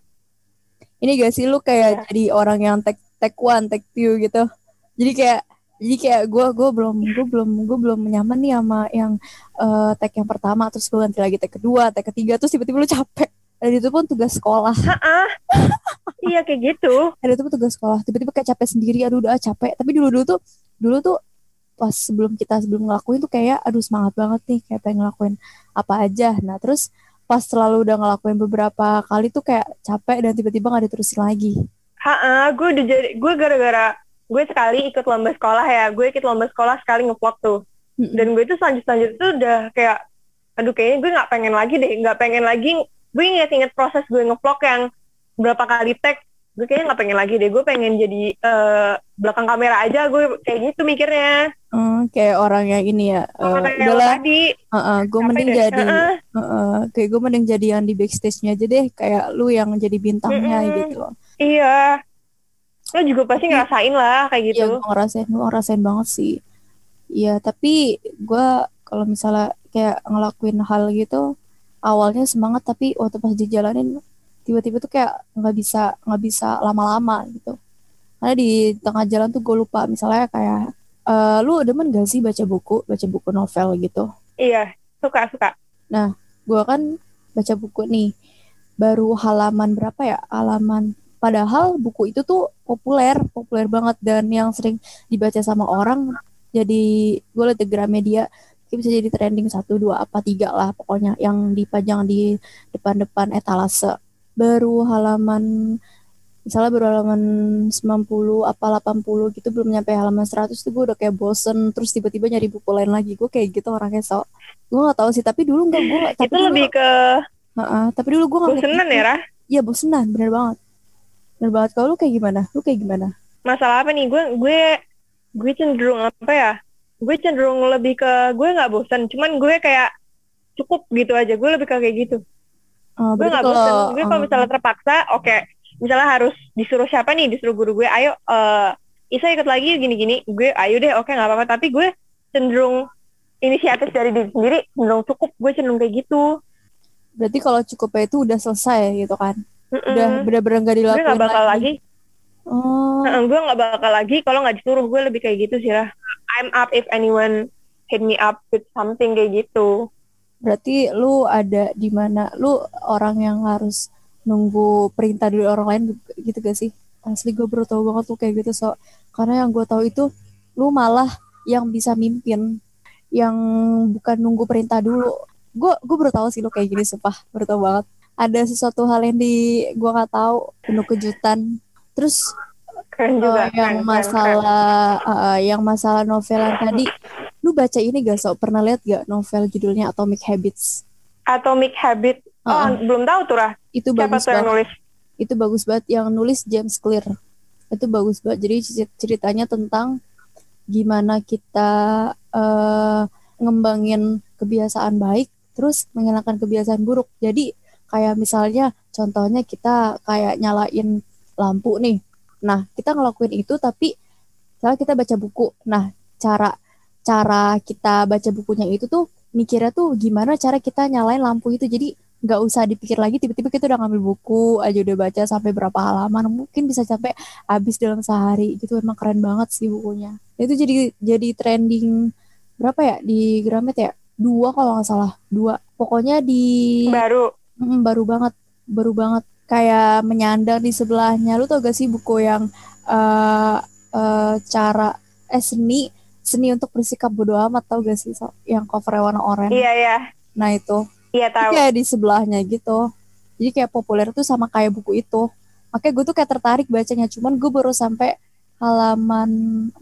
Ini gak sih lu kayak Iya. jadi orang yang take take one take two gitu. Jadi kayak jadi kayak gue gue belum gue belum gue belum nyaman nih sama yang eh take yang pertama. Terus gue ganti lagi take kedua take ketiga. Terus tiba-tiba lu capek. Dan itu pun tugas sekolah. Ah iya kayak gitu. Dan itu pun tugas sekolah. Tiba-tiba kayak capek sendiri. Aduh udah ah, capek. Tapi dulu dulu tuh dulu tuh pas sebelum kita sebelum ngelakuin tuh kayak aduh semangat banget nih. Kayak pengen ngelakuin apa aja. Nah terus pas selalu udah ngelakuin beberapa kali tuh kayak capek dan tiba-tiba nggak diterusin lagi. Ha, gue udah jadi gue gara-gara gue sekali ikut lomba sekolah ya. Gue ikut lomba sekolah sekali ngevlog tuh. Mm-mm. dan gue tuh selanjut selanjut tuh udah kayak aduh kayaknya gue nggak pengen lagi deh nggak pengen lagi gue inget-inget proses gue ngevlog yang berapa kali tag. Gue kayaknya nggak pengen lagi deh gue pengen jadi eh, belakang kamera aja. Gue kayak gitu mikirnya. Hmm, kayak orang yang ini ya eh, kayak lo udahlah tadi. Gue mending deh. jadi Heeh. Heeh, kayak gue mending jadi yang di backstage-nya aja deh kayak lu yang jadi bintangnya Mm-mm. gitu. Iya lo juga pasti ngerasain lah kayak Iya gitu. gue ngerasain gue ngerasain banget sih. Iya tapi gue kalau misalnya kayak ngelakuin hal gitu awalnya semangat tapi waktu pas dijalanin tiba-tiba tuh kayak nggak bisa nggak bisa lama-lama gitu. Karena di tengah jalan tuh gue lupa misalnya kayak eh, lu demen gak sih baca buku baca buku novel gitu? Iya suka suka. Gue kan baca buku nih baru halaman berapa ya? Halaman padahal buku itu tuh populer populer banget. Dan yang sering dibaca sama orang jadi gue liat di Gramedia bisa jadi trending satu dua apa tiga lah pokoknya yang dipajang di depan-depan etalase. Baru halaman misalnya baru halaman 90 apa 80 gitu belum nyampe halaman 100 tuh gue udah kayak bosen terus tiba-tiba nyari buku lain lagi. Gue kayak gitu orangnya so gue gak tahu sih tapi dulu enggak gue tapi itu lebih ke uh -uh, tapi dulu gue gak bosenan ya Rah? iya bosenan bener banget bener banget. Kalau lu kayak gimana? Lu kayak gimana? Masalah apa nih? Gue gue gue cenderung apa ya? Gue cenderung lebih ke gue nggak bosan cuman gue kayak cukup gitu aja. Gue lebih ke kayak gitu. Uh, gue nggak bosan gue kalau misalnya terpaksa oke. Okay. misalnya harus disuruh siapa nih? Disuruh guru gue. Ayo uh, Isa ikut lagi gini-gini. Gue ayo deh. Oke okay, nggak apa-apa. Tapi gue cenderung inisiatif dari diri sendiri cenderung cukup. Gue cenderung kayak gitu. Berarti kalau cukupnya itu udah selesai gitu kan mm -mm. udah bener-bener gak dilakuin gue gak bakal lagi, lagi. Oh. Nah, gue gak bakal lagi kalau nggak disuruh gue lebih kayak gitu sih lah. I'm up if anyone hit me up with something kayak gitu. Berarti lu ada di mana? Lu orang yang harus nunggu perintah dari orang lain gitu gak sih? Asli gue baru tau banget tuh kayak gitu so. Karena yang gue tahu itu lu malah yang bisa mimpin, yang bukan nunggu perintah dulu. Gue gue baru tahu sih lu kayak gini sumpah, baru tau banget. Ada sesuatu hal yang di gue nggak tahu penuh kejutan Terus keren juga, uh, yang keren, masalah keren. Uh, yang masalah novelan tadi, lu baca ini gak so? Pernah lihat gak novel judulnya Atomic Habits? Atomic Habit. Oh, uh, belum tahu tuh lah. Itu Siapa bagus yang nulis? Itu bagus banget yang nulis James Clear. Itu bagus banget. Jadi ceritanya tentang gimana kita uh, ngembangin kebiasaan baik terus menghilangkan kebiasaan buruk. Jadi kayak misalnya contohnya kita kayak nyalain lampu nih. Nah, kita ngelakuin itu tapi misalnya kita baca buku. Nah, cara cara kita baca bukunya itu tuh mikirnya tuh gimana cara kita nyalain lampu itu. Jadi nggak usah dipikir lagi tiba-tiba kita udah ngambil buku aja udah baca sampai berapa halaman mungkin bisa sampai habis dalam sehari gitu emang keren banget sih bukunya itu jadi jadi trending berapa ya di Gramet ya dua kalau nggak salah dua pokoknya di baru mm, baru banget baru banget. Kayak menyandang di sebelahnya. Lu tau gak sih buku yang uh, uh, cara eh seni seni untuk bersikap bodo amat tau gak sih so? yang cover warna oranye. Iya iya. Nah itu. Iya tahu. kayak di sebelahnya gitu. Jadi kayak populer tuh sama kayak buku itu. Makanya gue tuh kayak tertarik bacanya. Cuman gue baru sampai halaman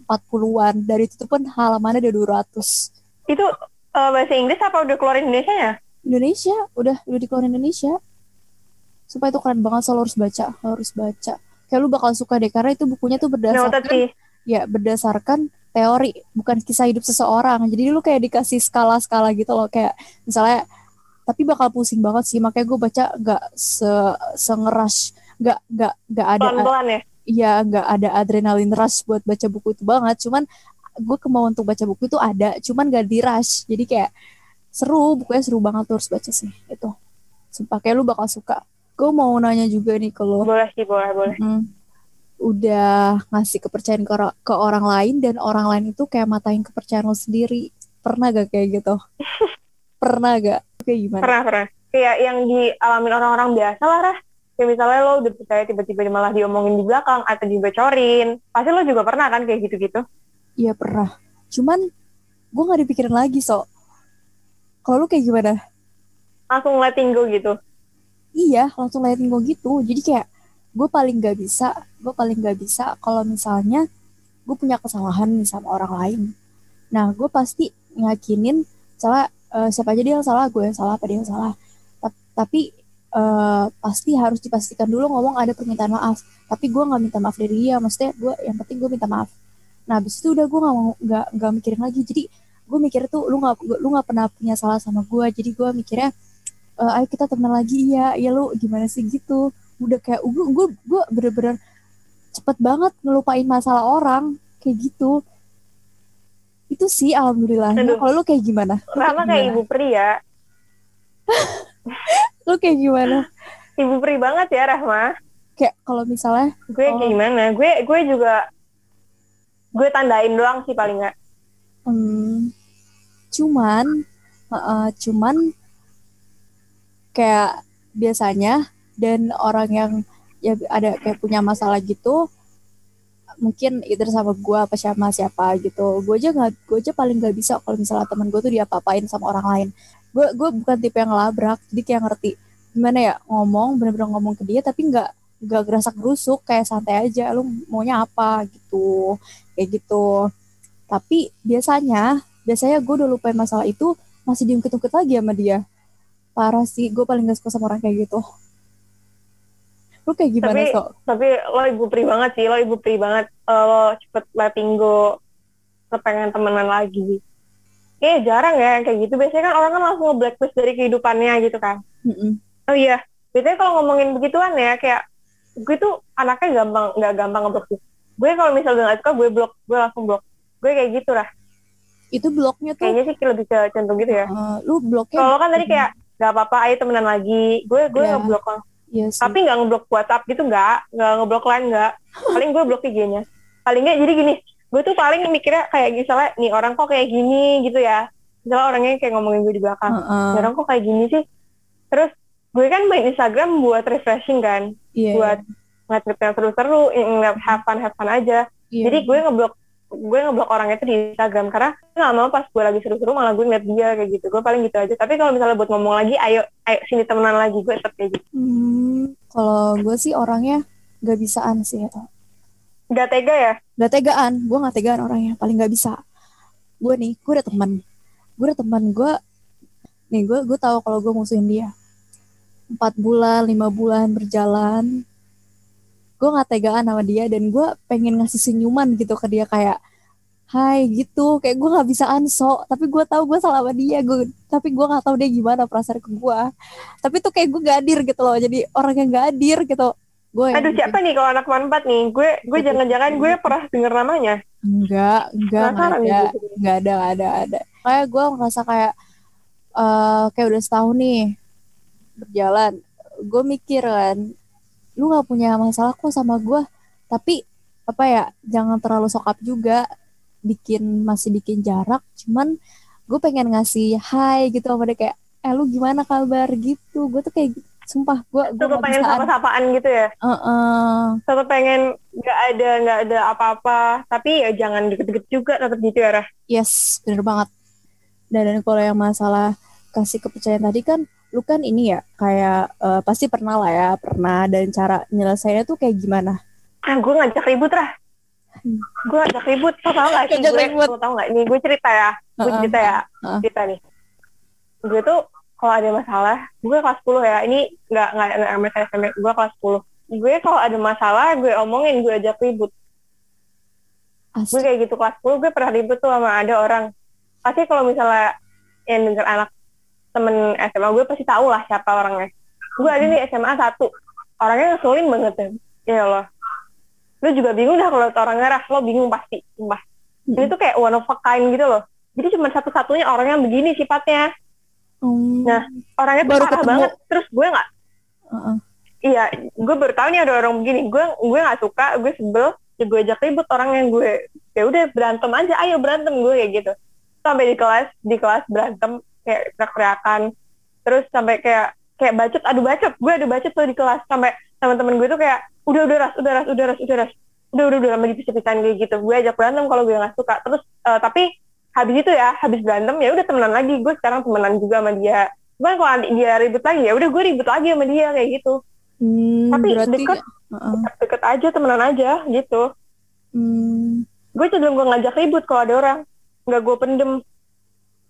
40-an dari itu pun halamannya udah 200 itu uh, bahasa Inggris apa udah keluar Indonesia ya Indonesia udah udah dikeluarin Indonesia. Supaya itu keren banget so lo harus baca lo harus baca. Kayak lu bakal suka deh karena itu bukunya tuh berdasarkan ya berdasarkan teori bukan kisah hidup seseorang. Jadi lu kayak dikasih skala-skala gitu loh kayak misalnya tapi bakal pusing banget sih makanya gue baca gak se sengeras gak gak gak ada pelan-pelan ya? Iya gak ada adrenalin rush buat baca buku itu banget. Cuman gue kemauan untuk baca buku itu ada cuman gak di rush jadi kayak seru bukunya seru banget tuh harus baca sih itu sumpah kayak lu bakal suka. Gue mau nanya juga nih kalau boleh sih boleh boleh. Mm, udah ngasih kepercayaan ke, or ke orang lain dan orang lain itu kayak matain kepercayaan lo sendiri. Pernah gak kayak gitu? Pernah gak? Kayak gimana? Pernah pernah. Kayak yang dialami orang-orang biasa lah Rah. kayak misalnya lo udah percaya tiba-tiba malah diomongin di belakang atau dibocorin. Pasti lo juga pernah kan kayak gitu-gitu? Iya pernah. Cuman gue gak dipikirin lagi so kalau lu kayak gimana? Langsung letting go gitu? Iya langsung letting go gitu. Jadi kayak gue paling gak bisa gue paling gak bisa kalau misalnya gue punya kesalahan nih sama orang lain. Nah gue pasti ngakinin salah uh, siapa aja dia yang salah gue yang salah apa dia yang salah. Tapi uh, pasti harus dipastikan dulu ngomong ada permintaan maaf. Tapi gue nggak minta maaf dari dia maksudnya gue yang penting gue minta maaf. Nah habis itu udah gue nggak nggak mikirin lagi. Jadi gue mikir tuh lu nggak lu nggak pernah punya salah sama gue jadi gue mikirnya uh, ayo kita temen lagi. Ya ya lu gimana sih? Gitu. Udah kayak gue gue gue bener-bener cepet banget ngelupain masalah orang. Kayak gitu. Itu sih alhamdulillah. Kalau lu kayak gimana? Sama kayak ibu pria ya. lu kayak gimana? Ibu peri banget ya Rahma. Kayak kalau misalnya gue oh. kayak gimana? Gue gue juga gue tandain doang sih paling nggak. Hmm, cuman uh, cuman kayak biasanya dan orang yang ya ada kayak punya masalah gitu mungkin itu sama gue apa sama siapa gitu. Gue aja nggak gue aja paling nggak bisa kalau misalnya teman gue tuh dia apain sama orang lain. Gue gue bukan tipe yang labrak jadi kayak ngerti gimana ya ngomong bener-bener ngomong ke dia tapi nggak nggak gerasak gerusuk kayak santai aja lu maunya apa? Gitu kayak gitu. Tapi biasanya biasanya gue udah lupain masalah itu masih diungkit-ungkit lagi sama dia. Parah sih gue paling gak suka sama orang kayak gitu. Lu kayak gimana tapi, so tapi lo ibu pri banget sih lo ibu pri banget. Uh, lo cepet letting go lo pengen temenan lagi. Eh jarang ya kayak gitu. Biasanya kan orang kan langsung nge-blacklist dari kehidupannya gitu kan. Mm -mm. oh iya biasanya kalau ngomongin begituan ya kayak gue tuh anaknya gampang nggak gampang ngeblok. Sih gue kalau misalnya udah gak suka gue blok gue langsung blok. Gue kayak gitu lah itu bloknya tuh. Kayaknya sih lebih ke contoh gitu ya. Uh, lu bloknya kalau kan tadi kayak nggak apa-apa ayo temenan lagi. Gue gue Iya. ngeblok iya sih. tapi nggak ngeblok WhatsApp gitu nggak. Nggak ngeblok lain nggak. Paling gue blok IG-nya. Paling nggak jadi gini gue tuh paling mikirnya kayak misalnya nih orang kok kayak gini gitu ya. Misalnya orangnya kayak ngomongin gue di belakang. Heeh. "Nih orang kok kayak gini sih? Terus gue kan main Instagram buat refreshing kan? Iya buat ngeliat klip yang seru-seru ngeliat have fun have fun aja. Iya. jadi gue ngeblok gue ngeblok orang itu di Instagram karena nggak mau pas gue lagi seru-seru malah gue ngeliat dia kayak gitu. Gue paling gitu aja. Tapi kalau misalnya buat ngomong lagi ayo ayo sini temenan lagi gue tetap kayak gitu. Hmm, kalau gue sih orangnya gak bisaan sih gak tega ya? Gak tegaan. Gue gak tegaan orangnya paling gak bisa. Gue nih gue udah teman. Gue udah teman gue nih gue gue tahu kalau gue musuhin dia. Empat bulan lima bulan berjalan gue gak tegaan sama dia dan gue pengen ngasih senyuman gitu ke dia kayak Hai gitu kayak gue gak bisa ansok tapi gue tahu gue salah sama dia gue tapi gue gak tahu dia gimana perasaan ke gue tapi tuh kayak gue gak hadir gitu loh jadi orang yang gak hadir gitu gue aduh siapa nih kalau anak manfaat nih gue gue Itu. jangan-jangan gue pernah denger namanya Enggak, enggak, enggak ada, gitu. enggak ada, enggak ada, ada. Kayak gue ngerasa kayak, eh kayak udah setahun nih berjalan. Gue mikir kan, lu nggak punya masalah kok sama gue, tapi apa ya, jangan terlalu sokap juga, bikin masih bikin jarak. Cuman gue pengen ngasih hai gitu sama dia kayak, eh lu gimana kabar gitu. Gue tuh kayak, sumpah gue gue pengen sapa-sapaan gitu ya Heeh. tetap pengen nggak ada nggak ada apa-apa tapi ya jangan deket-deket juga tetap gitu ya Rah Yes, bener banget. Dan, dan kalau yang masalah kasih kepercayaan tadi kan, lu kan ini ya kayak eh, pasti pernah lah ya, pernah dan cara nyelesainnya tuh kayak gimana? ah gue ngajak ribut Rah Hmm. gue ngajak ribut. Tau tau gak sih gue ribut. tau gak nih gue cerita ya. Gue cerita ya. cerita nih. Gue tuh kalau ada masalah gue kelas 10 ya. Ini nggak nggak nggak MSI SMP gue kelas 10 gue kalau ada masalah gue omongin gue ajak ribut. Gue Asli. kayak gitu kelas 10 gue pernah ribut tuh sama ada orang. Pasti kalau misalnya yang denger anak temen SMA gue pasti tahu lah siapa orangnya. Gue ada nih SMA satu. Orangnya ngeselin banget ya. Ya Allah. Lu juga bingung dah kalau orangnya Rah lo bingung pasti sumpah. Ini tuh kayak one of a kind gitu loh. Jadi cuma satu-satunya orang yang begini sifatnya. Hmm. Nah, orangnya tuh Baru parah ketemu. banget. Terus gue nggak Heeh. iya gue baru tahu nih ada orang begini. Gue gue nggak suka gue sebel. Ya gue ajak ribut orang yang gue ya udah berantem aja. Ayo berantem gue kayak gitu. Sampai di kelas di kelas berantem kayak teriak-teriakan. Terus sampai kayak kayak bacot adu bacot. Gue adu bacot tuh di kelas. Sampai teman-teman gue tuh kayak udah udah ras udah ras udah ras udah ras. Udah udah udah gitu cepitan kayak gitu. Gue ajak berantem kalau gue nggak suka. Terus eh, tapi habis itu ya habis berantem ya udah temenan lagi. Gue sekarang temenan juga sama dia. Cuman kalau nanti dia ribut lagi ya udah gue ribut lagi sama dia kayak gitu. Hmm, Tapi berarti deket. Heeh. deket aja temenan aja gitu. Hmm, gue cenderung gue ngajak ribut kalau ada orang. Nggak gue pendem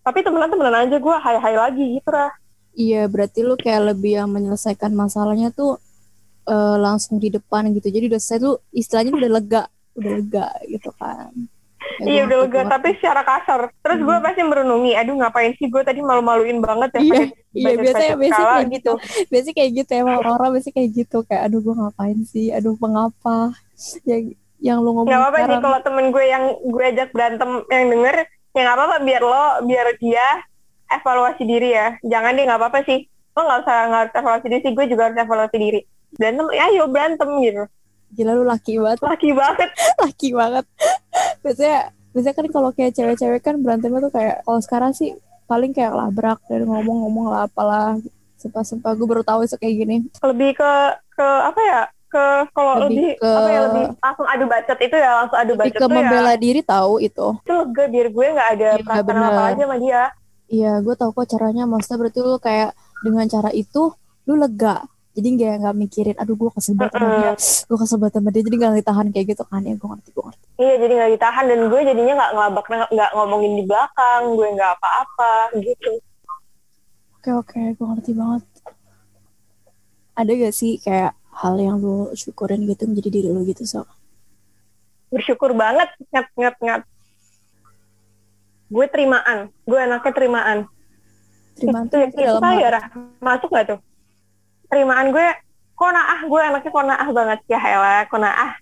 tapi temenan temenan aja gue hai hai lagi gitu lah iya, berarti lu kayak lebih yang menyelesaikan masalahnya tuh eh, langsung di depan gitu. Jadi udah saya tuh istilahnya udah lega, udah lega gitu kan. Ya, iya udah lega tapi secara kasar terus gue Hmm. pasti merenungi aduh ngapain sih gue tadi malu-maluin banget ya Iya, Iya biasanya biasanya kayak gitu. Biasanya kayak gitu emang orang-orang biasanya kayak gitu kayak aduh gue ngapain sih, aduh mengapa yang yang lu ngomong nggak apa-apa sih kalau temen gue yang gue ajak berantem yang denger ya nggak apa-apa biar lo biar dia evaluasi diri ya. Jangan deh nggak apa-apa sih. Lo nggak usah nggak harus evaluasi diri sih gue juga harus evaluasi diri. Berantem ya ayo berantem gitu. Gila lu laki banget, laki banget. Laki banget. biasanya biasanya kan kalau kayak cewek-cewek kan berantemnya tuh kayak kalau sekarang sih paling kayak labrak dan ngomong-ngomong lah apalah. sumpah gue baru tahu itu kayak gini. Lebih ke ke apa ya ke kalau Lebih lebih, ke- apa ya lebih langsung adu bacot itu ya langsung adu lebih bacot ke ya. membela diri tahu itu. Itu lega biar gue nggak ada Iya, perasaan apa aja sama dia. Iya gue tahu kok caranya. Maksudnya berarti lu kayak dengan cara itu lu lega. Jadi nggak nggak mikirin aduh gue kesel banget sama dia. Gue kesel banget sama dia. Jadi nggak ditahan kayak gitu kan. Ya gue ngerti gue ngerti. Iya jadi nggak ditahan. Dan gue jadinya nggak ngelabak nggak ngomongin di belakang. Gue nggak apa-apa gitu. Oke oke. Gue ngerti banget. Ada gak sih kayak hal yang lu syukurin gitu menjadi diri lu gitu so bersyukur banget ngat ngat ngat gue terimaan gue anaknya terimaan. Terima itu, tuh itu dalam ya Rah? masuk gak tuh? Terimaan gue konaah gue anaknya konaah banget. Ya Hela konaah.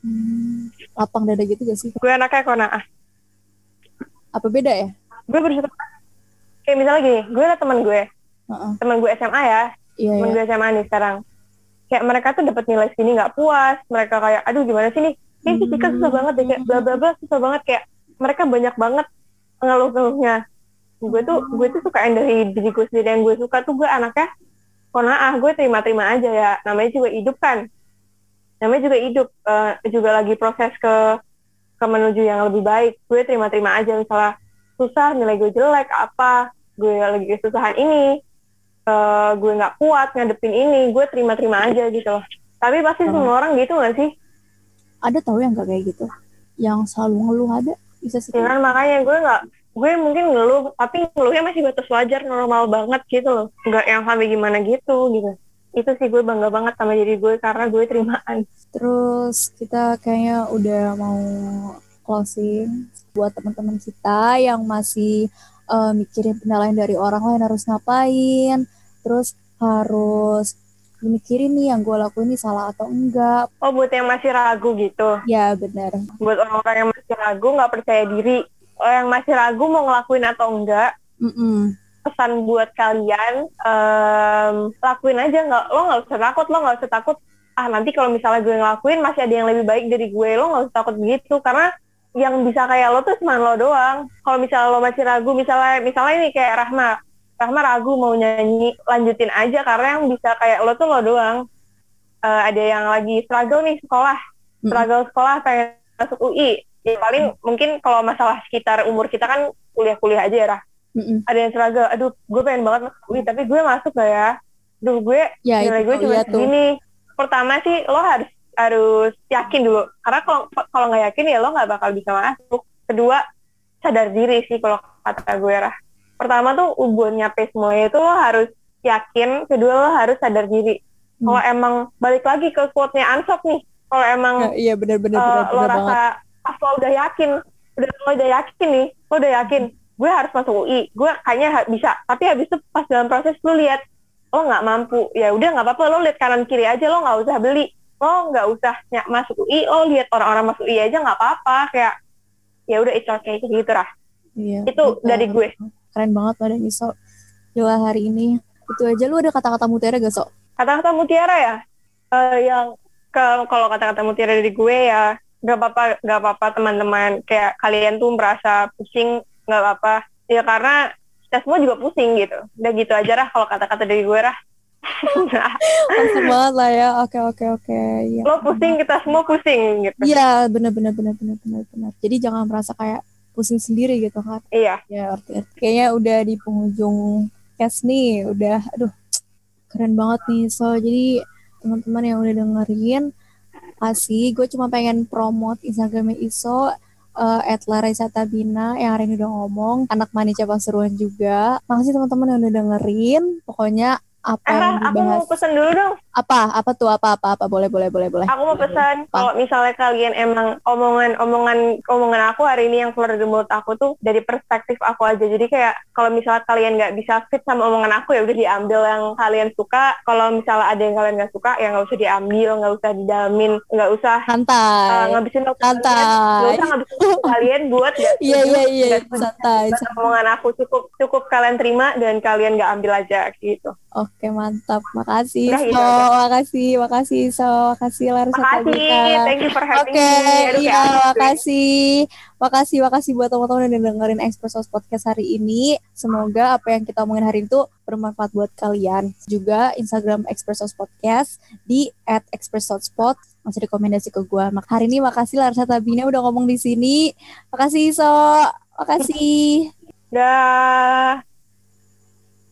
Hmm, lapang dada gitu gak sih? Gue anaknya konaah. Apa beda ya? Gue bersyukur kayak misalnya gini gue ada teman gue. Heeh. teman gue SMA ya. Iya teman iya. gue SMA nih sekarang kayak mereka tuh dapat nilai segini nggak puas mereka kayak aduh gimana sih nih? Kayak fisika susah banget deh kayak bla bla bla susah banget kayak mereka banyak banget ngeluh-ngeluhnya. Gue tuh gue tuh suka dari diri gue sendiri yang gue suka tuh gue anaknya konaah gue terima-terima aja ya. Namanya juga hidup kan? Namanya juga hidup eh, juga lagi proses ke ke menuju yang lebih baik. Gue terima-terima aja misalnya susah nilai gue jelek apa? Gue lagi kesusahan ini eh, gue nggak kuat ngadepin ini gue terima-terima aja gitu loh. Tapi pasti Hmm. semua orang gitu gak sih? Ada tahu yang gak kayak gitu? Yang selalu ngeluh ada? Bisa sih. Ya kan makanya gue nggak gue mungkin ngeluh tapi ngeluhnya masih batas wajar normal banget gitu loh. Nggak yang sampai gimana gitu gitu. Itu sih gue bangga banget sama diri gue karena gue terimaan. Terus kita kayaknya udah mau closing. Buat teman-teman kita yang masih eh, mikirin penilaian dari orang lain harus ngapain, terus harus mikirin nih yang gue lakuin ini salah atau enggak. oh buat yang masih ragu gitu Ya benar. buat orang-orang yang masih ragu nggak percaya diri oh yang masih ragu mau ngelakuin atau enggak Mm-mm. pesan buat kalian em, lakuin aja nggak lo nggak usah takut lo nggak usah takut ah nanti kalau misalnya gue ngelakuin masih ada yang lebih baik dari gue lo nggak usah takut begitu karena yang bisa kayak lo tuh cuma lo doang kalau misalnya lo masih ragu misalnya misalnya ini kayak Rahma Rahma ragu mau nyanyi lanjutin aja karena yang bisa kayak lo tuh lo doang. Eh, ada yang lagi struggle nih sekolah. Mm-mm. struggle sekolah pengen masuk UI ya paling mungkin kalau masalah sekitar umur kita kan kuliah-kuliah aja ya Rah. Mm-mm. ada yang struggle aduh gue pengen banget masuk UI tapi gue masuk gak ya? Duh gue Ya nilai gue cuma iya segini. Pertama sih lo harus harus yakin dulu. Karena kalau kalau nggak yakin ya lo nggak bakal bisa masuk. Kedua sadar diri sih kalau kata gue rah pertama tuh buat nyampe semuanya itu lo harus yakin kedua lo harus sadar diri Hmm. kalau emang balik lagi ke quote-nya Ansop nih kalau emang Ya, iya benar-benar eh, benar lo benar rasa banget. pas lo udah yakin udah lo udah yakin nih lo udah yakin gue harus masuk UI gue kayaknya bisa tapi habis itu pas dalam proses lo lihat lo nggak mampu ya udah nggak apa-apa lo lihat kanan kiri aja lo nggak usah beli lo nggak usah ny- masuk UI lo lihat orang-orang masuk UI aja nggak apa-apa kayak ya udah itu okay kayak gitu lah Iya. itu betul. dari gue Keren banget pada Iso. Gila hari ini. Itu aja lu ada kata-kata mutiara gak, So? kata-kata mutiara ya eh, yang ke kalau kata-kata mutiara dari gue ya nggak apa-apa nggak apa-apa teman-teman kayak kalian tuh merasa pusing nggak apa-apa ya karena kita semua juga pusing gitu udah gitu aja lah kalau kata-kata dari gue lah Langsung banget lah ya. Oke, oke, oke. Iya. lo pusing kita semua pusing gitu Iya, benar benar benar benar benar benar. Jadi jangan merasa kayak pusing sendiri gitu kan. iya. Ya, arti kayaknya udah di penghujung cast nih, udah aduh keren banget nih. So, jadi teman-teman yang udah dengerin kasih gue cuma pengen promote Instagramnya Iso eh at Larissa Tabina yang hari ini udah ngomong. Anak manis Pasuruan juga. Makasih teman-teman yang udah dengerin. Pokoknya apa eh yang aku dibahas mau pesan dulu dong apa? Apa tuh? Apa apa apa? Boleh boleh boleh boleh. Aku mau pesan kalau misalnya kalian emang omongan omongan omongan aku hari ini yang keluar dari mulut aku tuh dari perspektif aku aja. Jadi kayak kalau misalnya kalian nggak bisa fit sama omongan aku ya udah diambil yang kalian suka. Kalau misalnya ada yang kalian nggak suka ya nggak usah diambil nggak usah didalamin nggak usah uh, santai ngabisin waktu kalian. Nggak santai usah ngabisin waktu kalian buat nggak iya iya iya. santai omongan aku cukup cukup kalian terima dan kalian nggak ambil aja gitu. Oke mantap. Makasih gitu aja. Makasih, makasih So, makasih Larsa Makasih, thank you for having Oke, me. Aduh, iya, makasih. Makasih, makasih buat teman-teman yang dengerin Expressos Podcast hari ini. Semoga apa yang kita omongin hari itu bermanfaat buat kalian. Juga Instagram Expressos Podcast di at @expressospot masih rekomendasi ke gue. Mak hari ini makasih Larsa Tabina udah ngomong di sini. Makasih So, makasih. Dah.